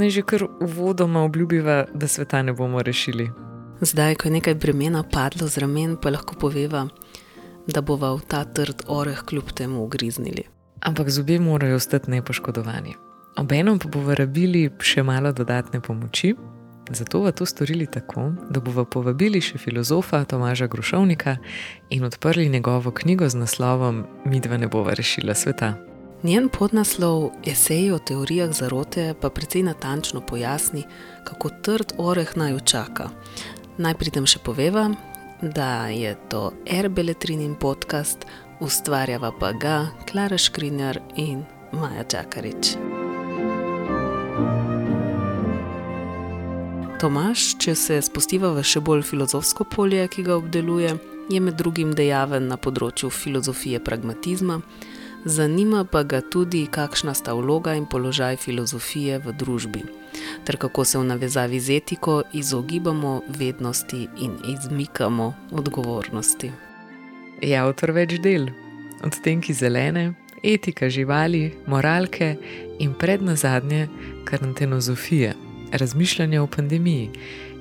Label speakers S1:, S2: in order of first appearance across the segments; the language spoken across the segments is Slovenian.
S1: naj že kar uvodoma obljubiva, da sveta ne bomo rešili.
S2: Zdaj, ko je nekaj bremena padlo z ramen, pa lahko poveva, da bova v ta trd oreh kljub temu ugriznili.
S1: Ampak zobje morajo ostati nepoškodovani. Obenem pa bomo rabili še malo dodatne pomoči, zato bomo to storili tako, da bomo povabili še filozofa Tomaža Grušovnika in odprli njegovo knjigo z naslovom Midva ne bova rešila sveta.
S2: Njen podnaslov Esej o teorijah zarote pa precej natančno pojasni, kako trd oreh naj čaka. Naj pridem še poveva, da je to Erbeletrinin podcast, ustvarjava pa ga Klara Škrinjar in Maja Čakarič. Tomaš, če se spustiva v še bolj filozofsko polje, ki ga obdeluje, je med drugim dejaven na področju filozofije pragmatizma. Zanima pa ga tudi, kakšna sta vloga in položaj filozofije v družbi, ter kako se v navezavi z etiko izogibamo vednosti in izmikamo odgovornosti.
S1: Je avtor več del, odtenki zelene, etika živali, moralke in predna zadnje karantenozofije, razmišljanja o pandemiji.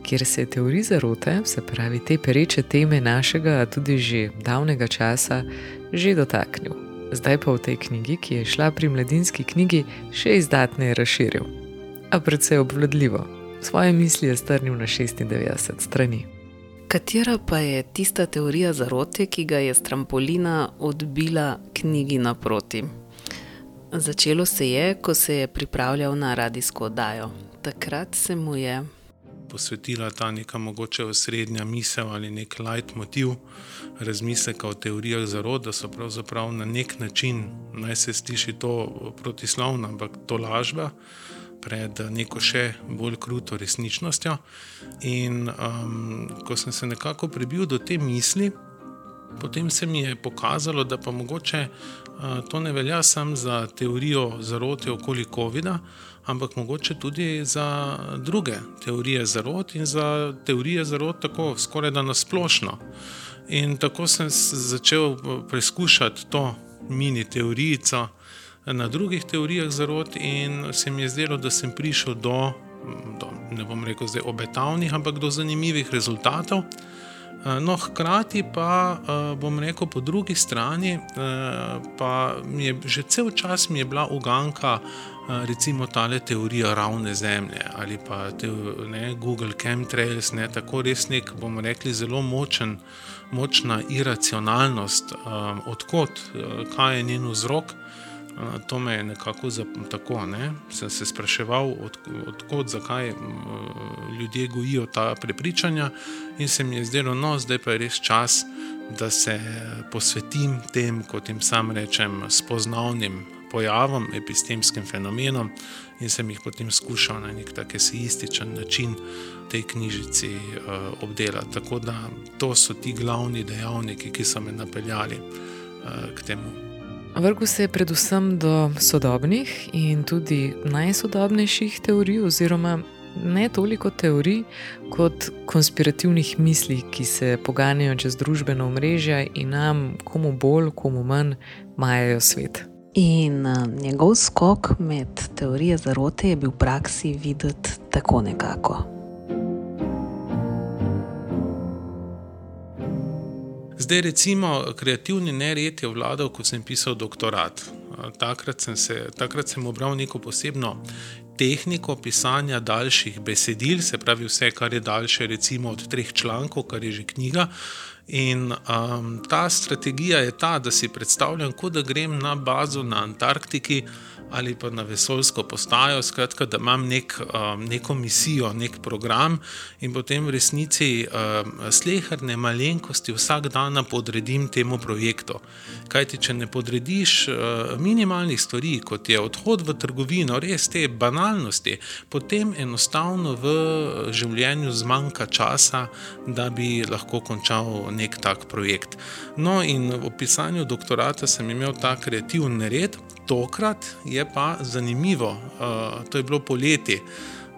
S1: Kjer se je teorija zarote, se pravi te pereče teme našega, tudi že davnega časa, že dotaknil zdaj pa v tej knjigi, ki je šla pri mladinski knjigi, še izdatneje razširil. A predvsej obvladljivo, svoje misli je strnil na 96 strani.
S2: Katera pa je tista teorija zarote, ki ga je s trampolina odbila knjigi naproti? Začelo se je, ko se je pripravljal na radijsko oddajo. Takrat se mu je
S3: posvetila ta neka mogoče osrednja misel ali nek light motiv razmisleka o teorijah zarod, da so pravzaprav na nek način, naj se sliši to protislovno, ampak to lažba pred neko še bolj kruto resničnostjo. In um, ko sem se nekako prebil do te misli, potem se mi je pokazalo, da pa mogoče uh, to ne velja samo za teorijo zarote okoli COVID-a, ampak mogoče tudi za druge teorije zarod in za teorije zarod tako skoraj da nasplošno. In tako sem začel preizkušati to mini teorijo na drugih teorijah zarod, in se mi je zdelo, da sem prišel do, do ne bom rekel, zdaj obetavnih, ampak do zanimivih rezultatov. No, hkrati pa bom rekel, po drugi strani, pa mi je že cel čas mi je bila uganka recimo tale teorija ravne zemlje ali pa te, ne, Google Chemtrails, ne, tako res nek, bomo rekli, zelo močen, močna iracionalnost, um, odkot, kaj je njen vzrok. To me je nekako tako, ne? sem se spraševal, od, odkot, zakaj ljudje gojijo ta prepričanja, in se mi je zdelo, no, zdaj pa je res čas, da se posvetim tem, kot jim sam rečem, spoznavnim pojavom, epistemskim fenomenom, in sem jih potem skušal na nek tak eseističen način v tej knjižici uh, obdelati. Tako da to so ti glavni dejavniki, ki so me napeljali uh, k temu.
S1: Vrgu se je predvsem do sodobnih in tudi najsodobnejših teorij, oziroma ne toliko teorij, kot konspirativnih misli, ki se poganjajo čez družbeno mrežje in nam, komu bolj, komu manj, majajo svet.
S2: In uh, njegov skok med teorije zarote je bil v praksi videti tako nekako.
S3: Zdaj, recimo, kreativni nered je vladal, ko sem pisal doktorat. Takrat sem, se, takrat sem obral neko posebno tehniko pisanja daljših besedil, se pravi, vse, kar je daljše, recimo od treh člankov, kar je že knjiga. In um, ta strategija je ta, da si predstavljam, kot da grem na bazo na Antarktiki ali pa na vesoljsko postajo, skratka, da imam nek, um, neko misijo, nek program in potem v resnici um, sleherne malenkosti vsak dan podredim temu projektu. Kaj ti, če ne podrediš uh, minimalnih stvari, kot je odhod v trgovino, res te banalnosti, potem enostavno v življenju zmanjka časa, da bi lahko končal nek tak projekt. No, in v pisanju doktorata sem imel ta kreativni red, tokrat je pa zanimivo, uh, to je bilo poleti,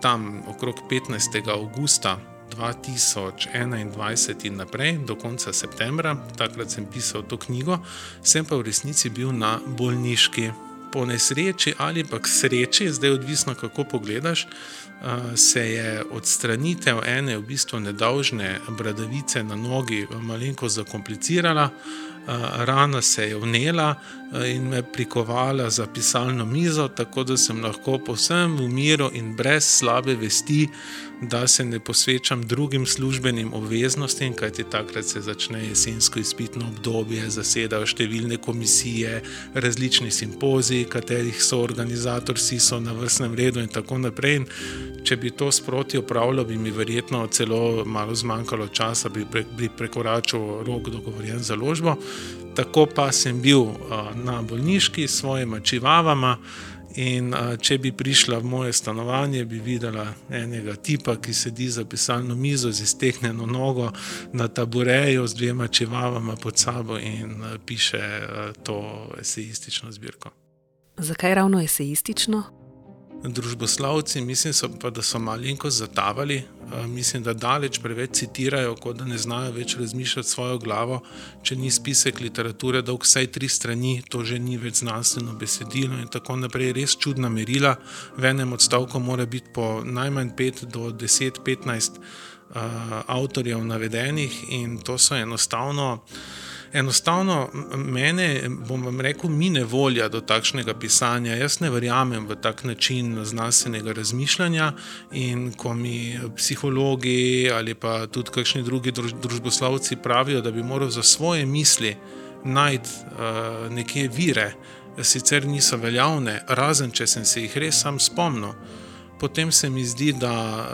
S3: tam okrog 15. augusta 2021 in naprej, do konca septembra, takrat sem pisal to knjigo, sem pa v resnici bil na bolniški po nesreči ali pa k sreči, zdaj odvisno kako pogledaš, se je odstranitev ene v bistvu nedolžne bradavice na nogi malenkost zakomplicirala. Rana se je vnela in me prikovala za pisalno mizo, tako da sem lahko povsem v miru in brez slabe vesti da se ne posvečam drugim službenim obveznostim, kajti takrat se začne jesensko izpitno obdobje, zasedajo številne komisije, različni simpoziji, katerih so organizatorji, vsi so na vrstnem redu in tako naprej. In če bi to sproti opravljal, bi mi verjetno celo malo zmanjkalo časa, bi, pre, bi prekoračil rok dogovorjen za ložbo. Tako pa sem bil uh, na bolniški s svojimi čivavami. In a, če bi prišla v moje stanovanje, bi videla enega tipa, ki sedi za pisalno mizo z iztegnjeno nogo na tabureju z dvema čevavama pod sabo in a, piše to esejistično zbirko.
S2: Zakaj ravno esejistično?
S3: Družboslavci, mislim, so, pa, da so malo zatavali, mislim, da daleč preveč citirajo, kot da ne znajo več razmišljati svojo glavo. Če ni spisek literature, dolg vsaj tri strani, to že ni več znanstveno besedilo in tako naprej. Res čudna merila. V enem odstavku mora biti po najmanj 5 do 10, 15 uh, avtorjev navedenih in to so enostavno. Enostavno, mene, bom vam rekel, mine volja do takšnega pisanja. Jaz ne verjamem v tak način znanstvenega razmišljanja. In ko mi psihologi ali pa tudi kakšni drugi družboslovci pravijo, da bi moral za svoje misli najti uh, neke vire, sicer niso veljavne, razen če sem se jih res sam spomnil potem se mi zdi, da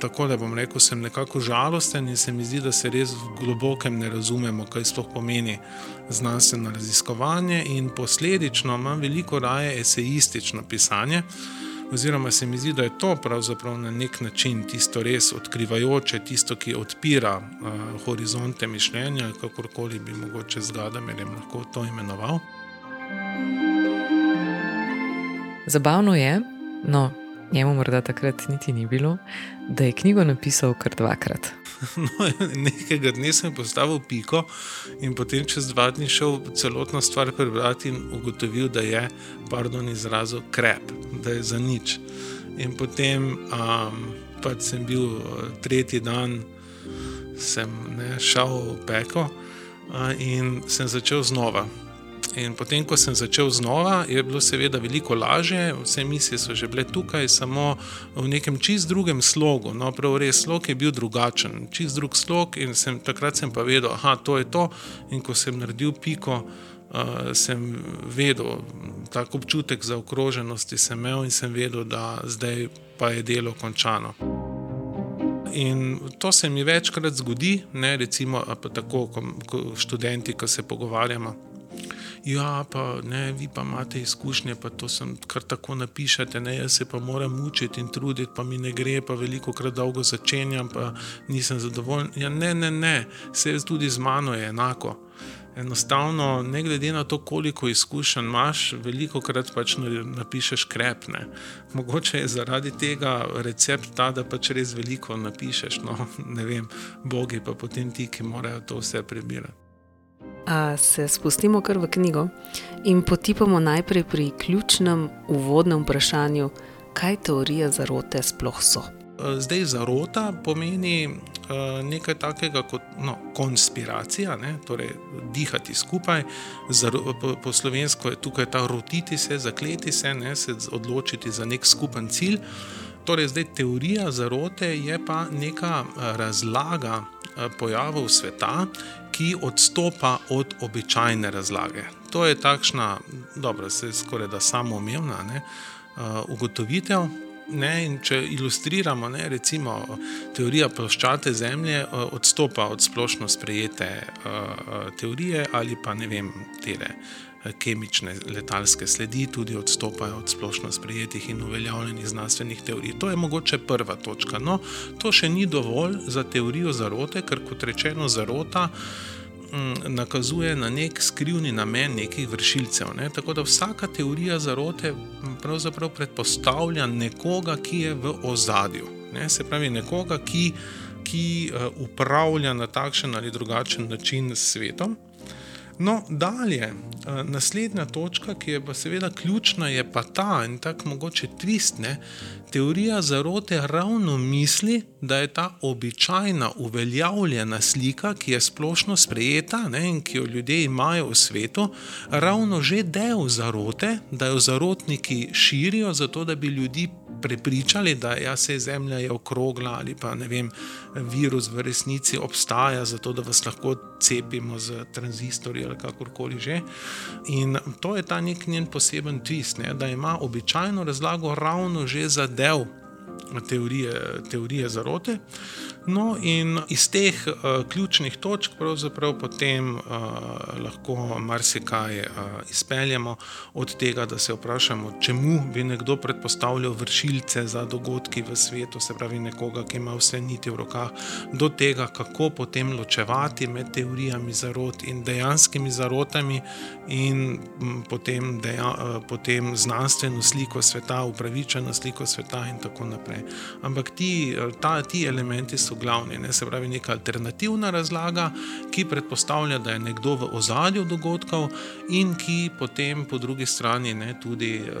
S3: tako da bom rekel, sem nekako žalosten in se mi zdi, da se res v globokem ne razumemo, kaj sploh pomeni znanstveno raziskovanje, in posledično imam veliko raje esejistično pisanje. Oziroma, se mi zdi, da je to pravzaprav na nek način tisto res odkrivajoče, tisto, ki odpira uh, horizonte mišljenja, kakorkoli bi mogoče zgadam, ali lahko to imenoval.
S1: Zabavno je, no, njemu morda takrat niti ni bilo, da je knjigo napisal kar dvakrat.
S3: No, nekega dne sem postavil piko in potem čez dva dni šel celotno stvar prebrati in ugotovil, da je, pardon, izrazil krep, da je za nič. In potem um, pač sem bil tretji dan, sem ne, šel v peko uh, in sem začel znova. In potem, ko sem začel znova, je bilo seveda veliko lažje, vse misli so že bile tukaj, samo v nekem čist drugem slogu. No, prav res slog je bil drugačen, čist drug slog. In sem, takrat sem pa vedel, da to je to. In ko sem naredil piko, uh, sem vedel, tako občutek za okroženosti sem imel in sem vedel, da zdaj pa je delo končano. In to se mi večkrat zgodi, ne, recimo, tako, ko, ko študenti, ko se pogovarjamo. Ja, pa ne, vi pa imate izkušnje, pa to sem kar tako napišete, ne, jaz se pa moram učiti in truditi, pa mi ne gre, pa veliko krat dolgo začenjam, pa nisem zadovoljen. Ja, ne, ne, ne, vse tudi z mano je enako. Enostavno, ne glede na to, koliko izkušenj imaš, veliko krat pač napišeš krepne. Mogoče je zaradi tega recept ta, da pač res veliko napišeš. No, ne vem, bogi pa potem ti, ki morajo to vse prebirati.
S2: A se spustimo kar v knjigo in potipamo najprej pri ključnem uvodnem vprašanju, kaj teorija zarote sploh so.
S3: Zdaj, zarota pomeni nekaj takega kot no, konspiracija, ne? torej dihati skupaj. Po, po slovensko je tukaj ta rotiti se, zakleti se, ne? se odločiti za nek skupen cilj. Torej, zdaj teorija zarote je pa neka razlaga pojavov sveta, ki odstopa od običajne razlage. To je takšna, dobro, se skoraj da samoumevna uh, ugotovitev. Ne, če ilustriramo, ne, recimo, teorija ploščate Zemlje uh, odstopa od splošno sprejete uh, teorije ali pa ne vem, tere kemične letalske sledi tudi odstopajo od splošno sprejetih in uveljavljenih znanstvenih teorij. To je mogoče prva točka. No, to še ni dovolj za teorijo zarote, ker kot rečeno, zarota mm, nakazuje na nek skrivni namen nekih vršilcev. Ne? Tako da vsaka teorija zarote pravzaprav predpostavlja nekoga, ki je v ozadju. Ne? Se pravi, nekoga, ki, ki uh, upravlja na takšen ali drugačen način s svetom. No, dalje, eh, naslednja točka, ki je pa seveda ključna, je pa ta in tako mogoče tvistne. Teorija zarote ravno misli, da je ta običajna, uveljavljena slika, ki je splošno sprejeta ne, in ki jo ljudje imajo v svetu, ravno že del zarote, da jo zarotniki širijo, zato da bi ljudi prepričali, da ja, se Zemlja je okrogla ali pa ne vem, virus v resnici obstaja, zato da vas lahko cepimo z tranzistorji ali kakorkoli že. In to je ta nek njen poseben twist, ne, da ima običajno razlago ravno že za del teorije, teorije zarote. No, in iz teh uh, ključnih točk pravzaprav potem uh, lahko marsikaj uh, izpeljemo, od tega, da se vprašamo, čemu bi nekdo predpostavljal vršilce za dogodki v svetu, se pravi nekoga, ki ima vse niti v rokah, do tega, kako potem ločevati med teorijami zarot in dejanskimi zarotami, in m, potem, deja, uh, potem znanstveno sliko sveta, upravičeno sliko sveta, in tako naprej. Ampak ti, ta, ti elementi so so glavni. Ne? Se pravi, neka alternativna razlaga, ki predpostavlja, da je nekdo v ozadju dogodkov in ki potem po drugi strani ne, tudi eh,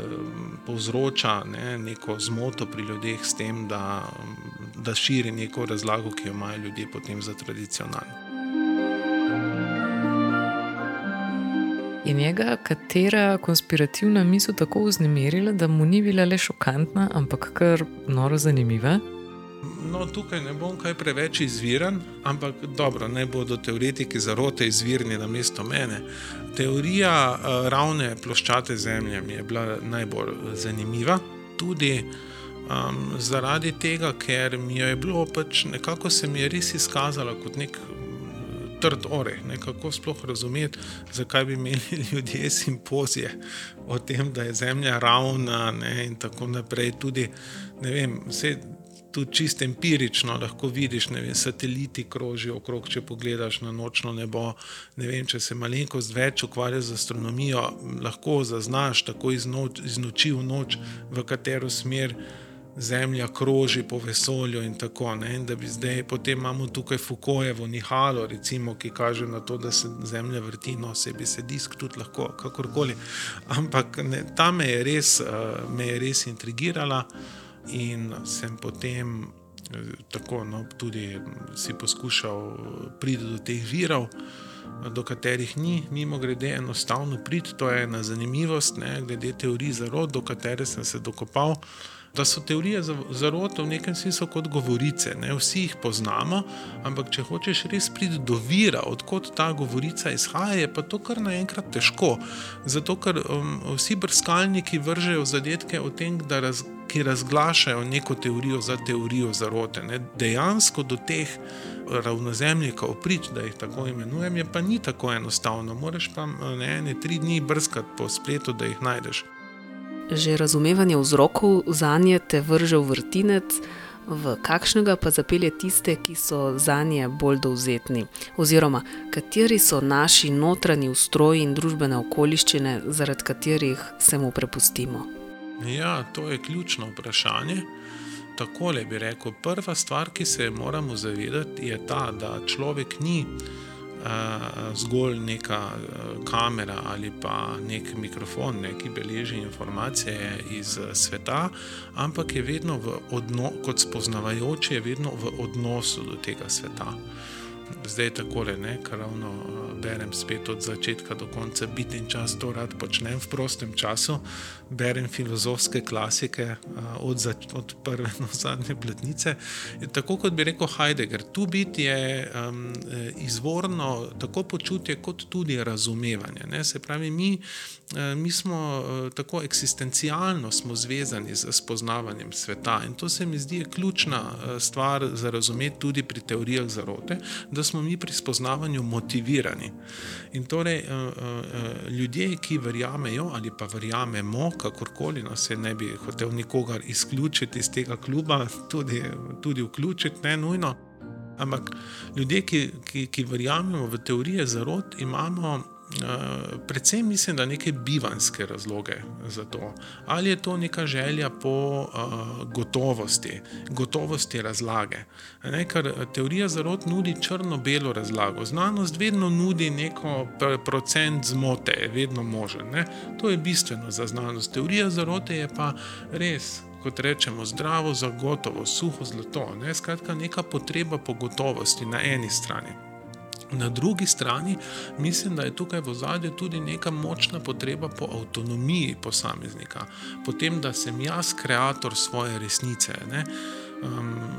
S3: povzroča ne, neko zmoto pri ljudeh s tem, da, da širi neko razlago, ki jo imajo ljudje potem za tradicionalno.
S1: Je njega katera konspirativna misel tako vznemirila, da mu ni bila le šokantna, ampak kar noro zanimiva?
S3: No, tukaj ne bom kaj preveč izviren, ampak dobro, ne bodo teoretiki zarote izvirni na mesto mene. Teorija uh, ravne ploščate Zemlje mi je bila najbolj zanimiva, tudi um, zaradi tega, ker mi je bilo pač nekako se mi je res izkazala kot nek. Trd oreh, kako sploh razumeti, zakaj bi imeli ljudje simpozije o tem, da je Zemlja ravna, ne, in tako naprej. Tudi, ne vem, vse tudi čisto empirično lahko vidiš, da sateliti krožijo okrog, če pogledaš na nočno nebo. Ne vem, če se malenkost več ukvarjaš z astronomijo, lahko zaznaš tako iz, noč, iz noči v noč, v katero smer. Zemlja kroži po vesolju, in tako naprej. Zdaj potem imamo tukaj Foucaultovo nihalo, recimo, ki kaže na to, da se Zemlja vrti, no, sebi se disk tudi lahko, kakorkoli. Ampak ne, ta me je res, uh, me je res intrigirala. In sem potem eh, tako, no, tudi si poskušal priti do teh virov, do katerih ni, mimo grede, enostavno priti. To je ena zanimivost, ne, glede teorij zarod, do katere sem se dokopal da so teorije zarote v nekem smislu kot govorice. Ne? Vsi jih poznamo, ampak če hočeš res priti do vira, odkot ta govorica izhaja, je pa to kar naenkrat težko. Zato, ker um, vsi brskalniki vržejo zadetke o tem, raz, ki razglašajo neko teorijo za teorijo zarote. Ne? Dejansko do teh. Ravnozemljikov, prič, da jih tako imenujem, je pa ni tako enostavno. Moraš pa ne, ne tri dni brskati po spletu, da jih najdeš.
S2: Že razumevanje vzrokov za nje te vrže v vrtinec, v kakšnega pa zapelje tiste, ki so za nje bolj dovzetni, oziroma kateri so naši notranji ustroji in družbene okoliščine, zaradi katerih se mu prepustimo.
S3: Ja, to je ključno vprašanje. Takole bi rekel, prva stvar, ki se moramo zavedati, je ta, da človek ni zgolj neka kamera ali pa nek mikrofon, ne, ki beleži informacije iz sveta, ampak je vedno v odnosu, kot spoznavajoči, je vedno v odnosu do tega sveta. Zdaj tako le, kar ravno eh, berem spet od začetka do konca, biti in čas to rad počnem v prostem času. Berem filozofske klasike eh, od, zač, od prve do zadnje bletnice. Tako kot bi rekel Heidegger, tu biti je um, izvorno tako počutje, kot tudi razumevanje. Ne? Se pravi, mi, mi smo tako eksistencialno zvezani z spoznavanjem sveta in to se mi zdi ključna stvar za razumeti tudi pri teorijah zarote da smo mi pri spoznavanju motivirani. In torej, uh, uh, ljudje, ki verjamejo ali pa verjamemo, kakorkoli, no se ne bi hotel nikogar izključiti iz tega kluba, tudi, tudi vključiti, ne nujno. Ampak ljudje, ki, ki, ki verjamemo v teorije zarod, imamo predvsem mislim, da neke bivanske razloge za to. Ali je to neka želja po uh, gotovosti, gotovosti razlage. Ne, ker teorija zarod nudi črno-belo razlago. Znanost vedno nudi neko procent zmote, vedno možen. Ne. To je bistveno za znanost. Teorija zarote je pa res. Kot rečemo, zdravo, zagotovo, suho zlato. Ne? Skratka, neka potreba po gotovosti na eni strani. Na drugi strani mislim, da je tukaj v zadju tudi neka močna potreba po avtonomiji posameznika, po tem, da sem jaz ustvarjalec svoje resnice. Ne? Um,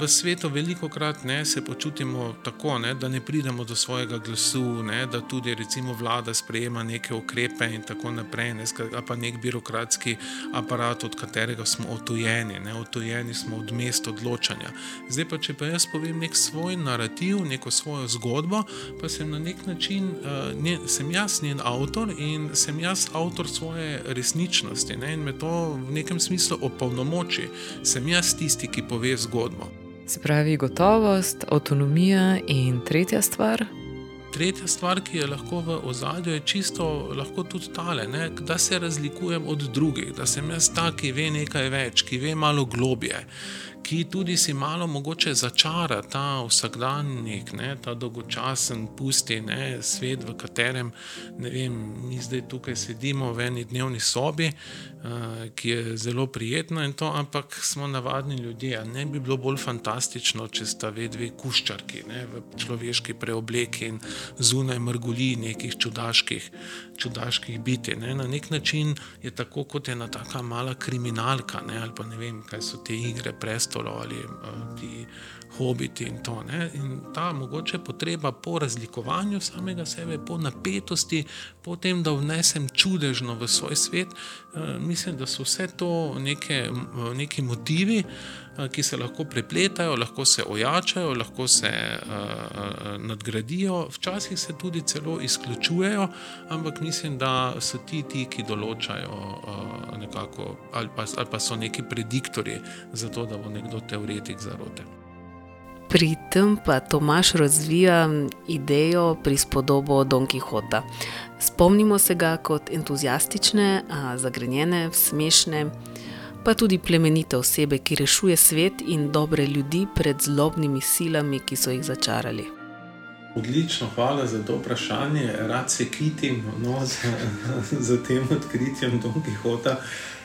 S3: v svetu veliko krat ne, se počutimo tako, ne, da ne pridemo do svojega glasu, ne, da tudi recimo vlada sprejema neke ukrepe in tako naprej, ne, pa nek birokratski aparat, od katerega smo otojeni, ne, otojeni smo od mest odločanja. Zdaj pa, če pa jaz povem nek svoj narativ, neko svojo zgodbo, pa sem na nek način, uh, ne, sem jaz njen avtor in sem jaz avtor svoje resničnosti ne, in me to v nekem smislu opolnomoči. Sem jaz tisti, ki pove zgodbo.
S1: Se pravi, gotovost, avtonomija in tretja stvar.
S3: Tretja stvar, ki je lahko v ozadju, je čisto lahko tudi tale, ne? da se razlikujem od drugih, da sem jaz ta, ki ve nekaj več, ki ve malo globje ki tudi si malo mogoče začara ta vsakdanjik, ne, ta dolgočasen, pusti ne, svet, v katerem vem, mi zdaj tukaj sedimo v eni dnevni sobi, uh, ki je zelo prijetna in to, ampak smo navadni ljudje. Ne bi bilo bolj fantastično, če sta dve kuščarki ne, v človeški preobleki in zunaj mrguli nekih čudaških, čudaških biti. Ne. Na nek način je tako, kot je ena taka mala kriminalka ne, ali pa ne vem, kaj so te igre prestolov ali uh, ti hobiti in to. Ne? In ta mogoče potreba po razlikovanju samega sebe, po napetosti, po tem, da vnesem čudežno v svoj svet, uh, mislim, da so vse to neke, neki motivi. Ki se lahko prepletajo, lahko se ojačajo, lahko se uh, nadgradijo, včasih se tudi celo izključujejo, ampak mislim, da so ti ti, ki določajo, uh, nekako, ali, pa, ali pa so neki prediktori za to, da bo nekdo teoretik zarote.
S2: Pri tem pa Tomaš razvija idejo prispodobo Don Quixota. Spomnimo se ga kot entuzijastične, zagrenjene, smešne, pa tudi plemenite osebe, ki rešuje svet in dobre ljudi pred zlobnimi silami, ki so jih začarali.
S3: Odlično, hvala za to vprašanje. Rad se kitim no, za, za tem odkritjem Don Quixota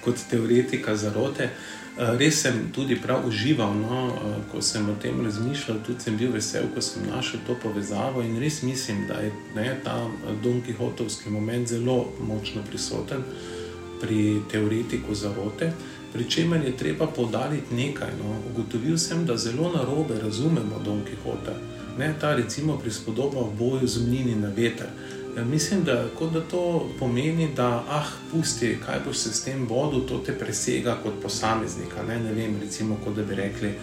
S3: kot teoretika zarote. Res sem tudi prav užival, no, eh, ko sem o tem razmišljal, tudi sem bil vesel, ko sem našel to povezavo in res mislim, da je ne, ta eh, Don Quixotovski moment zelo močno prisoten pri teoretiku zarote. Pričemer je treba povdariti nekaj. No. Ugotovil sem, da zelo na robe razumemo Don Quixota. Ne, ta recimo prispodoba v boju z mlini na veter. Ja, mislim, da, da to pomeni, da ah, pusti, kaj boš se s tem vodil, to te presega kot posameznika. Ne, ne vem, recimo, da bi rekli,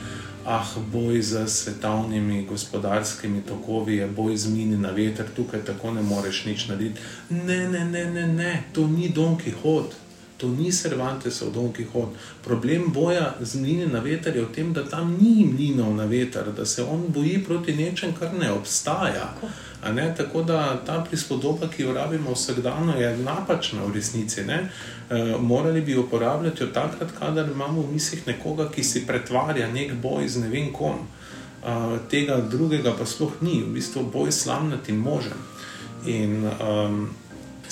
S3: ah, boj z svetovnimi gospodarskimi tokovi je boj z mini na veter, tukaj tako ne moreš nič narediti. Ne, ne, ne, ne, ne, to ni Don Quixote. To ni Cervantesov Don Quixote. Problem boja z mlini na veter je v tem, da tam ni mlinov na veter, da se on boji proti nečem, kar ne obstaja. Ne, tako da ta prispodoba, ki jo rabimo vsakdano, je napačna v resnici. E, morali bi jo uporabljati takrat, kadar imamo v mislih nekoga, ki si pretvarja nek boj z ne vem kom. E, tega drugega pa sploh ni, v bistvu boj slamnati možen. In um,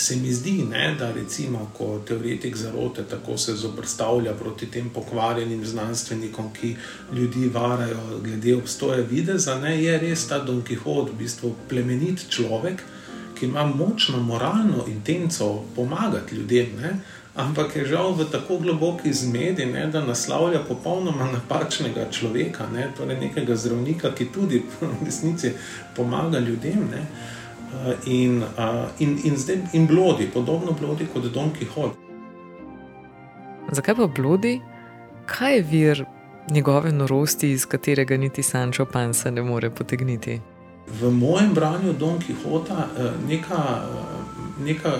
S3: se mi zdi, ne, da recimo, ko teoretik zarote tako se zoprstavlja proti tem pokvarjenim znanstvenikom, ki ljudi varajo glede obstoja videza, ne, je res ta Don Quixote, v bistvu plemenit človek, ki ima močno moralno intenco pomagati ljudem. Ne. Ampak je žal v tako globoki zmedi, ne, da naslavlja popolnoma napačnega človeka, ne, torej nekega zdravnika, ki tudi v resnici pomaga ljudem. Ne. Eh, in, uh, in, in zdaj in blodi, podobno blodi kot Don Quixote.
S1: Zakaj pa blodi? Kaj je vir njegove norosti, iz katerega niti Sančo Pansa ne more potegniti?
S3: V mojem branju Don Quixota eh, neka neka,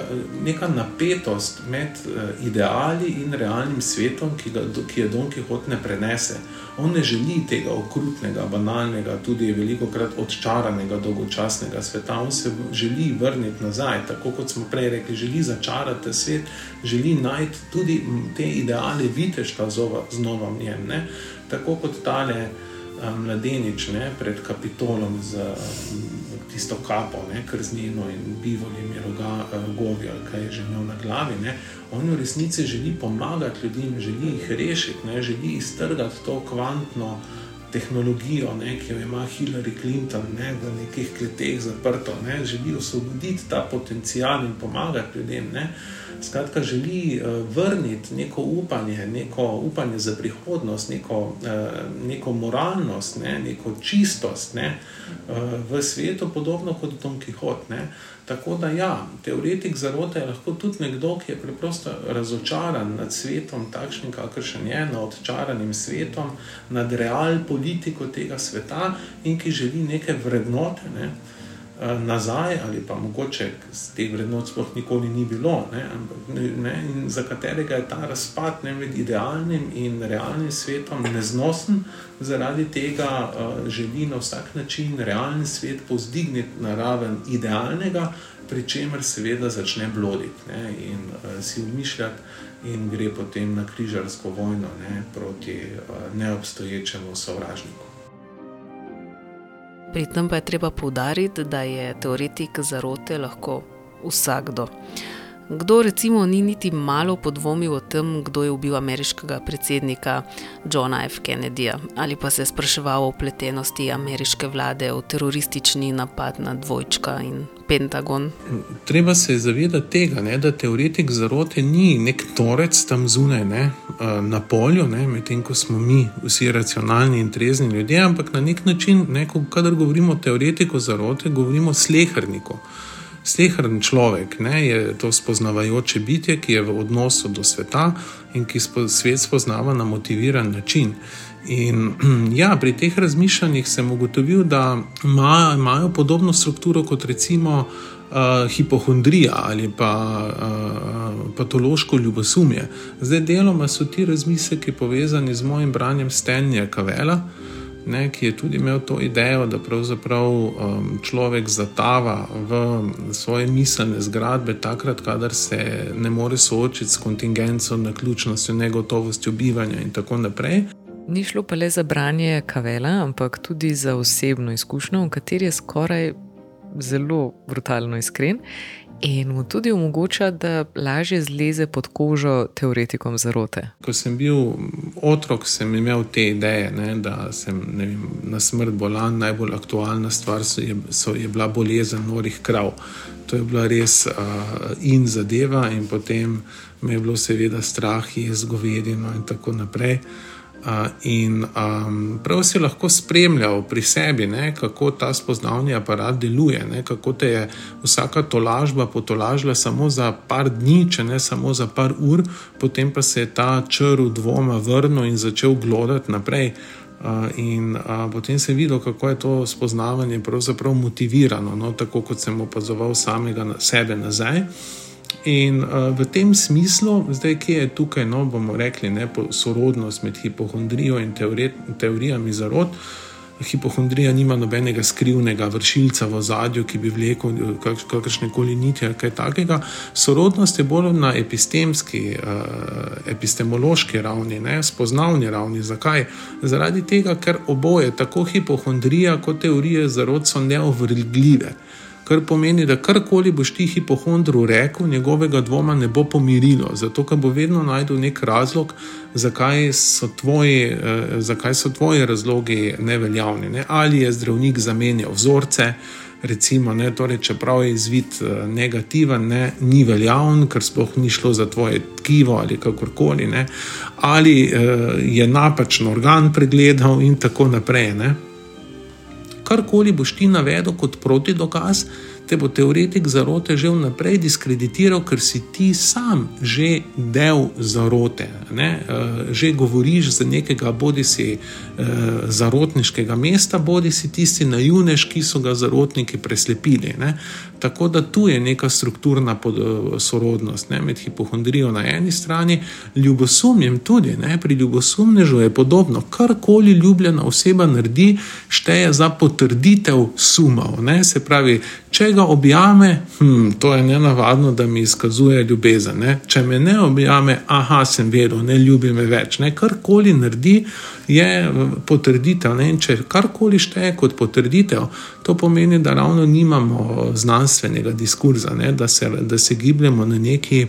S3: neka napetost med uh, ideali in realnim svetom, ki, ga, ki je Don Quixote ne prenese. On ne želi tega okrutnega, banalnega, tudi veliko krat odčaranega, dolgočasnega sveta. On se želi vrniti nazaj, tako kot smo prej rekli, želi začarati svet, želi najti tudi te ideale viteštva znova v njem. Ne? Tako kot tale mladenič ne, pred kapitolom z tisto kapo, ne, krznino in bivoljem, roga, govi ali kaj že imel na glavi. Ne. On v resnici želi pomagati ljudem, želi jih rešiti, ne, želi iztrgati to kvantno tehnologijo, ne, ki jo ima Hillary Clinton ne, v nekih kleteh zaprto, ne, želi osvoboditi ta potencial in pomagati ljudem. Ne. Skratka, želi uh, vrniti neko upanje, neko upanje za prihodnost, neko, uh, neko moralnost, ne, neko čistost ne, uh, v svetu, podobno kot Don Quixote. Tako da, ja, teoretik zarote je lahko tudi nekdo, ki je preprosto razočaran nad svetom, takšnim, kakršen je, nad odčaranim svetom, nad real politiko tega sveta in ki želi neke vrednote. Ne, uh, nazaj, ali pa mogoče z teh vrednot sploh nikoli ni bilo, ne, ne, in za katerega je ta razpad ne, med idealnim in realnim svetom neznosen, zaradi tega uh, želi na vsak način realni svet povzdigniti na raven idealnega, pri čemer seveda začne bloditi ne, in uh, si umišljati. In gre potem na križarsko vojno ne, proti neobstoječemu sovražniku.
S2: Pri tem pa je treba poudariti, da je teoretik zarote lahko vsakdo. Kdo recimo ni niti malo podvomil o tem, kdo je ubil ameriškega predsednika Johna F. Kennedyja ali pa se je spraševal o pletenosti ameriške vlade v teroristični napad na dvojčka in Pentagon.
S3: Treba se zavedati tega, ne, da teoretik zarote ni nek torec tam zunaj ne, na polju, medtem ko smo mi vsi racionalni in trezni ljudje, ampak na nek način, ne, kadar govorimo o teoretiku zarote, govorimo o slehrniku. Slehrn človek ne, je to spoznavajoče bitje, ki je v odnosu do sveta in ki svet spoznava na motiviran način. In ja, pri teh razmišljanjih sem ugotovil, da imajo podobno strukturo kot recimo uh, hipohondrija ali pa uh, patološko ljubosumje. Zdaj, deloma so ti razmisleki povezani z mojim branjem Stenja Kavela ne, ki je tudi imel to idejo, da pravzaprav um, človek zatava v svoje miselne zgradbe, takrat, kadar se ne more soočiti s kontingenco, naključnostjo, negotovostjo bivanja in tako naprej.
S1: Ni šlo pa le za branje kavela, ampak tudi za osebno izkušnjo, v kateri je skoraj zelo brutalno iskren in mu tudi omogoča, da lažje zleze pod kožo teoretikom zarote.
S3: Ko sem bil otrok, sem imel te ideje, ne, da sem vem, na smrt bolan, najbolj aktualna stvar so je, so je bila bolezen norih krav. To je bila res uh, in zadeva, in potem me je bilo seveda strah, jaz govedino in tako naprej. In um, prav si lahko spremljal pri sebi, ne, kako ta spoznavni aparat deluje, ne, kako te je vsaka tolažba potolažila samo za par dni, če ne samo za par ur, potem pa se je ta črl dvoma vrnil in začel glodati naprej. Uh, in uh, potem sem videl, kako je to spoznavanje pravzaprav motivirano, no, tako kot sem opazoval samega na sebe nazaj. In uh, v tem smislu, zdaj, ki je tukaj, no, bomo rekli, ne, sorodnost med hipohondrijo in teori teorijami zarod. Hipohondrija nima nobenega skrivnega vršilca v zadju, ki bi vlekel eh, kakršne koli niti ali kaj takega. Sorodnost je bolj na epistemski, uh, epistemološki ravni, ne, spoznavni ravni. Zakaj? Zaradi tega, ker oboje, tako hipohondrija kot teorije zarod, so neovrgljive kar pomeni, da karkoli boš ti hipohondru rekel, njegovega dvoma ne bo pomirilo, zato ker bo vedno najdel nek razlog, zakaj so tvoji, eh, zakaj so tvoji razlogi neveljavni. Ne? Ali je zdravnik zamenjal vzorce. Recimo, ne, torej, čeprav je izvid uh, negativen, ne, ni veljaven, ker sploh ni šlo za tvoje tkivo ali kakorkoli, ne, ali uh, je napačen organ pregledal, in tako naprej. Ne karkoli boš ti navedel kot proti dokaz, te bo teoretik zarote že vnaprej diskreditiral, ker si ti sam že del zarote. Ne? Uh, že govoriš za nekega, bodi si uh, zarotniškega mesta, bodi si tisti najunež, ki so ga zarotniki preslepili. Ne? Tako da tu je neka strukturna pod, uh, sorodnost ne? med hipohondrijo na eni strani, ljubosumjem tudi. Ne? Pri ljubosumnežu je podobno. Karkoli ljubljena oseba naredi, šteje za potrditev. Ne? Se pravi, če ga objame, hm, to je nenavadno, da mi izkazuje ljubezen. Ne? Če me ne objame, aha, sem vedel, ne ljubi me več. Ne? Karkoli naredi, je potrditev. Ne? In če karkoli šteje kot potrditev, to pomeni, da ravno nimamo znanstvenega diskurza, da se, da se gibljemo na neki,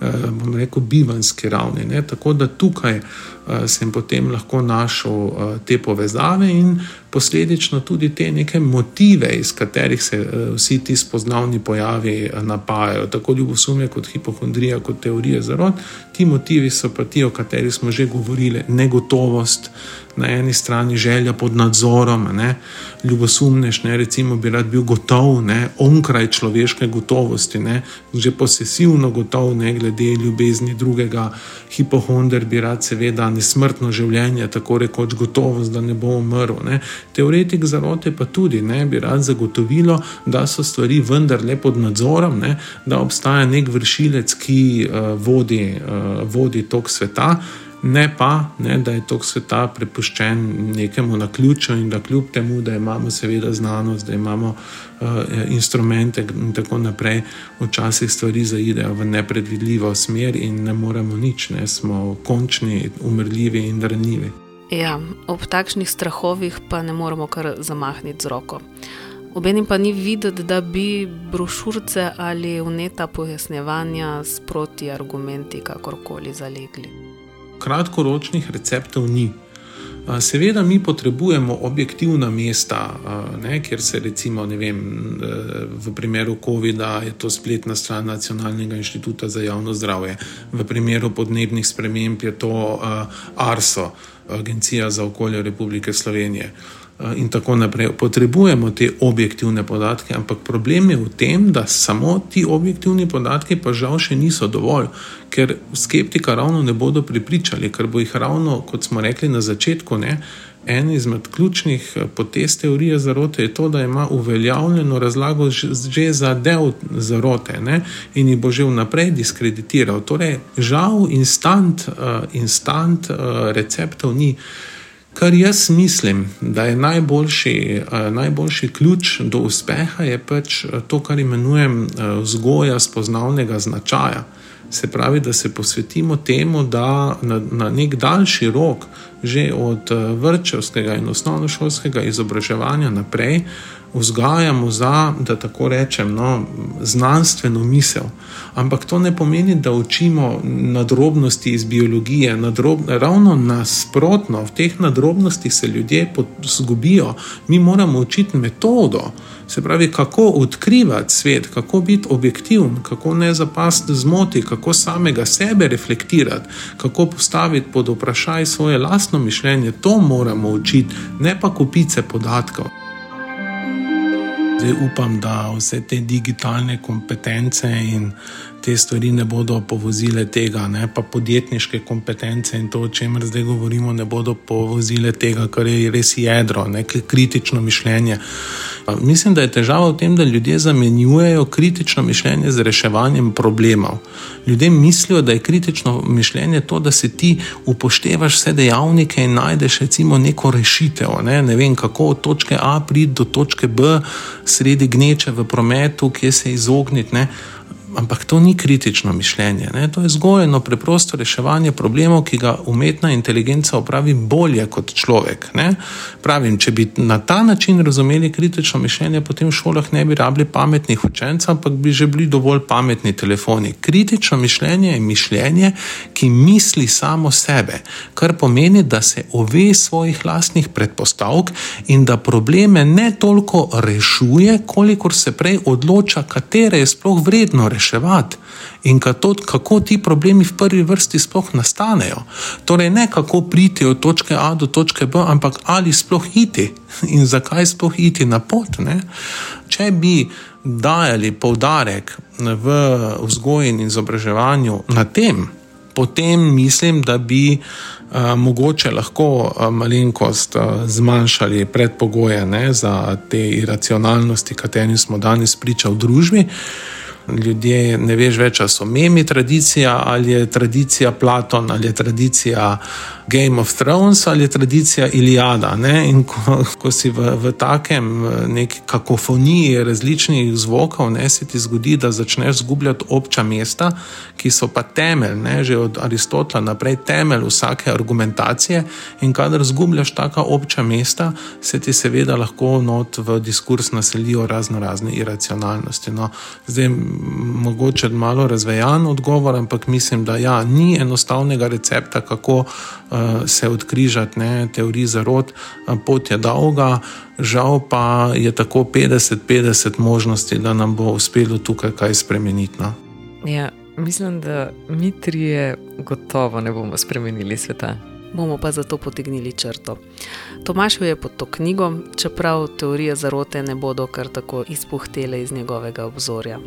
S3: eh, bomo rekel, bivanski ravni. Ne? Tako da tukaj. Eh, sem potem lahko našel eh, te povezave in posledično tudi te neke motive, iz katerih se vsi ti spoznavni pojavi napajajo, tako ljubosumje kot hipohondrija, kot teorije zarod. Ti motivi so pa ti, o katerih smo že govorili, negotovost, na eni strani želja pod nadzorom, ne, ljubosumnež, ne, recimo, bi rad bil gotov, ne, onkraj človeške gotovosti, ne, že posesivno gotov, ne glede ljubezni drugega, hipohonder bi rad, seveda, nesmrtno življenje, tako rekoč gotovost, da ne bo umrl. Ne. Teoretik zarote pa tudi ne bi rad zagotovilo, da so stvari vendarle pod nadzorom, ne, da obstaja nek vršilec, ki uh, vodi, uh, vodi tok sveta ne pa, ne, da je tok sveta prepuščen nekemu na ključu in da kljub temu, da imamo seveda znanost, da imamo uh, instrumente in tako naprej, včasih stvari zaidejo v nepredvidljivo smer in ne moremo nič, ne smo končni, umrljivi in ranljivi.
S2: Ja, ob takšnih strahovih pa ne moremo kar zamahniti z roko. Obenem pa ni videti, da bi brošurice ali uneta pojasnjevanja sproti argumenti kakorkoli zalegli
S3: kratkoročnih receptov ni. Seveda, mi potrebujemo objektivna mesta, ne, kjer se recimo vem, v primeru COVID-a je to spletna stran Nacionalnega inštituta za javno zdravje, v primeru podnebnih sprememb je to ARSO, Agencija za okolje Republike Slovenije. Eh, in tako naprej. Potrebujemo te objektivne podatke, ampak problem je v tem, da samo ti objektivni podatki pa žal še niso dovolj, ker skeptika ravno ne bodo pripričali, ker bo jih ravno, kot smo rekli na začetku, ne. En izmed ključnih eh, potez teorije zarote je to, da ima uveljavljeno razlago že za del zarote ne? in jih bo že vnaprej diskreditiral. Torej, žal, instant, uh, instant uh, receptov ni. Kar jaz mislim, da je najboljši, uh, najboljši ključ do uspeha, je pač eh, to, kar imenujem uh, vzgoja spoznavnega značaja. Se pravi, da se posvetimo temu, da na, na nek daljši rok, že od uh, vrčevskega in osnovnošolskega izobraževanja naprej, vzgajamo za, da tako rečem, no, znanstveno misel. Ampak to ne pomeni, da učimo nadrobnosti iz biologije. Nadrob, ravno nasprotno, v teh nadrobnostih se ljudje izgubijo. Mi moramo učiti metodo, se pravi, kako odkrivati svet, kako biti objektiven, kako ne zapasti zmoti, kako samega sebe reflektirati, kako postaviti pod vprašaj svoje lastno mišljenje. To moramo učiti, ne pa kupice podatkov. Zdaj upam, da vse te digitalne kompetence in te stvari ne bodo povozile tega, ne? pa podjetniške kompetence in to, o čemer zdaj govorimo, ne bodo povozile tega, kar je res jedro, nekaj kritično mišljenje. Mislim, da je težava v tem, da ljudje zamenjujejo kritično mišljenje z reševanjem problemov. Ljudje mislijo, da je kritično mišljenje to, da se ti upoštevaš vse dejavnike in najdeš recimo neko rešitev. Ne, ne vem, kako od točke A priti do točke B, sredi gneče v prometu, kje se izogniti. Ampak to ni kritično mišljenje, ne? to je zgolj eno preprosto reševanje problemov, ki ga umetna inteligenca opravi bolje kot človek. Ne? Pravim, če bi na ta način razumeli kritično mišljenje, potem v šolah ne bi rabili pametnih učencev, ampak bi že bili dovolj pametni telefoni. Kritično mišljenje je mišljenje, ki misli samo sebe, kar pomeni, da se ove svojih lastnih predpostavk in da probleme ne toliko rešuje, kolikor se prej odloča, katere je sploh vredno rešiti reševati in kako, kako ti problemi v prvi vrsti sploh nastanejo. Torej, ne kako priti od točke A do točke B, ampak ali sploh iti in zakaj sploh iti na pot. Ne? Če bi dajali poudarek v vzgoji in izobraževanju na tem, potem mislim, da bi uh, mogoče lahko uh, malenkost uh, zmanjšali predpogoje ne, za te iracionalnosti, katerim smo danes priča v družbi. Uh, ljudje ne veš več, ali so memi tradicija, ali je tradicija Platon, ali je tradicija Game of Thrones, ali tradicija Iliada. Ne? In ko, ko si v, v takem neki kakofoniji različnih zvokov, ne, se ti zgodi, da začneš zgubljati obča mesta, ki so pa temelj, ne, že od Aristotela naprej, temelj vsake argumentacije. In kadar zgubljaš taka obča mesta, se ti seveda lahko not v diskurs naselijo razno razne iracionalnosti. No, zdaj, mogoče malo razvejan odgovor, ampak mislim, da ja, ni enostavnega recepta, kako uh, se odkrižati ne, teorij zarod. Pot je dolga, žal pa je tako 50-50 možnosti, da nam bo uspelo tukaj kaj spremeniti. No.
S1: Ja, mislim, da mi trije gotovo ne bomo spremenili sveta.
S2: Bomo pa zato potegnili črto. Tomaš je pod to knjigo, čeprav teorije zarote ne bodo kar tako izpuhtele iz njegovega obzorja.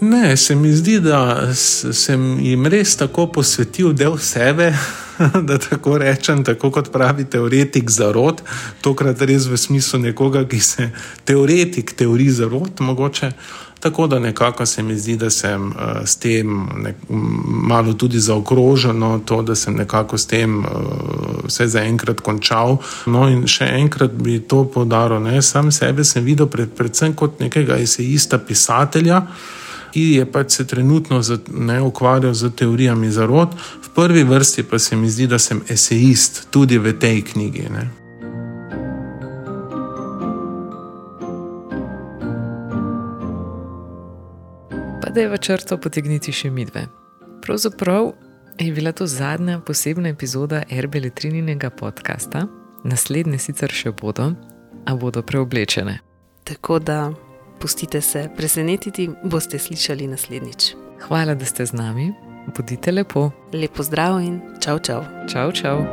S3: Ne, se mi zdi, da sem jim res tako posvetil del sebe, da tako rečem, tako kot pravi teoretik za rod, tokrat res v smislu nekoga, ki se teoretik teorij za rod, mogoče. Tako da nekako se mi zdi, da sem uh, s tem nek, malo tudi zaokrožen, no, to, da sem nekako s tem uh, vse zaenkrat končal. No, in še enkrat bi to podaril, ne, sam sebe sem videl pred, predvsem kot nekega esejista, pisatelja ki je pač se trenutno ne ukvarjal z teorijami zarod, v prvi vrsti pa se mi zdi, da sem esejist tudi v tej knjigi. Ne.
S1: Pa da je v črto potegniti še midve. Pravzaprav je bila to zadnja posebna epizoda Erbeletrininega podcasta, naslednje sicer še bodo, a bodo preoblečene.
S2: Tako da Pustite se presenetiti, boste slišali naslednjič.
S1: Hvala, da ste z nami, bodite lepo.
S2: Lepo zdrav in čau, čau.
S1: Čau, čau.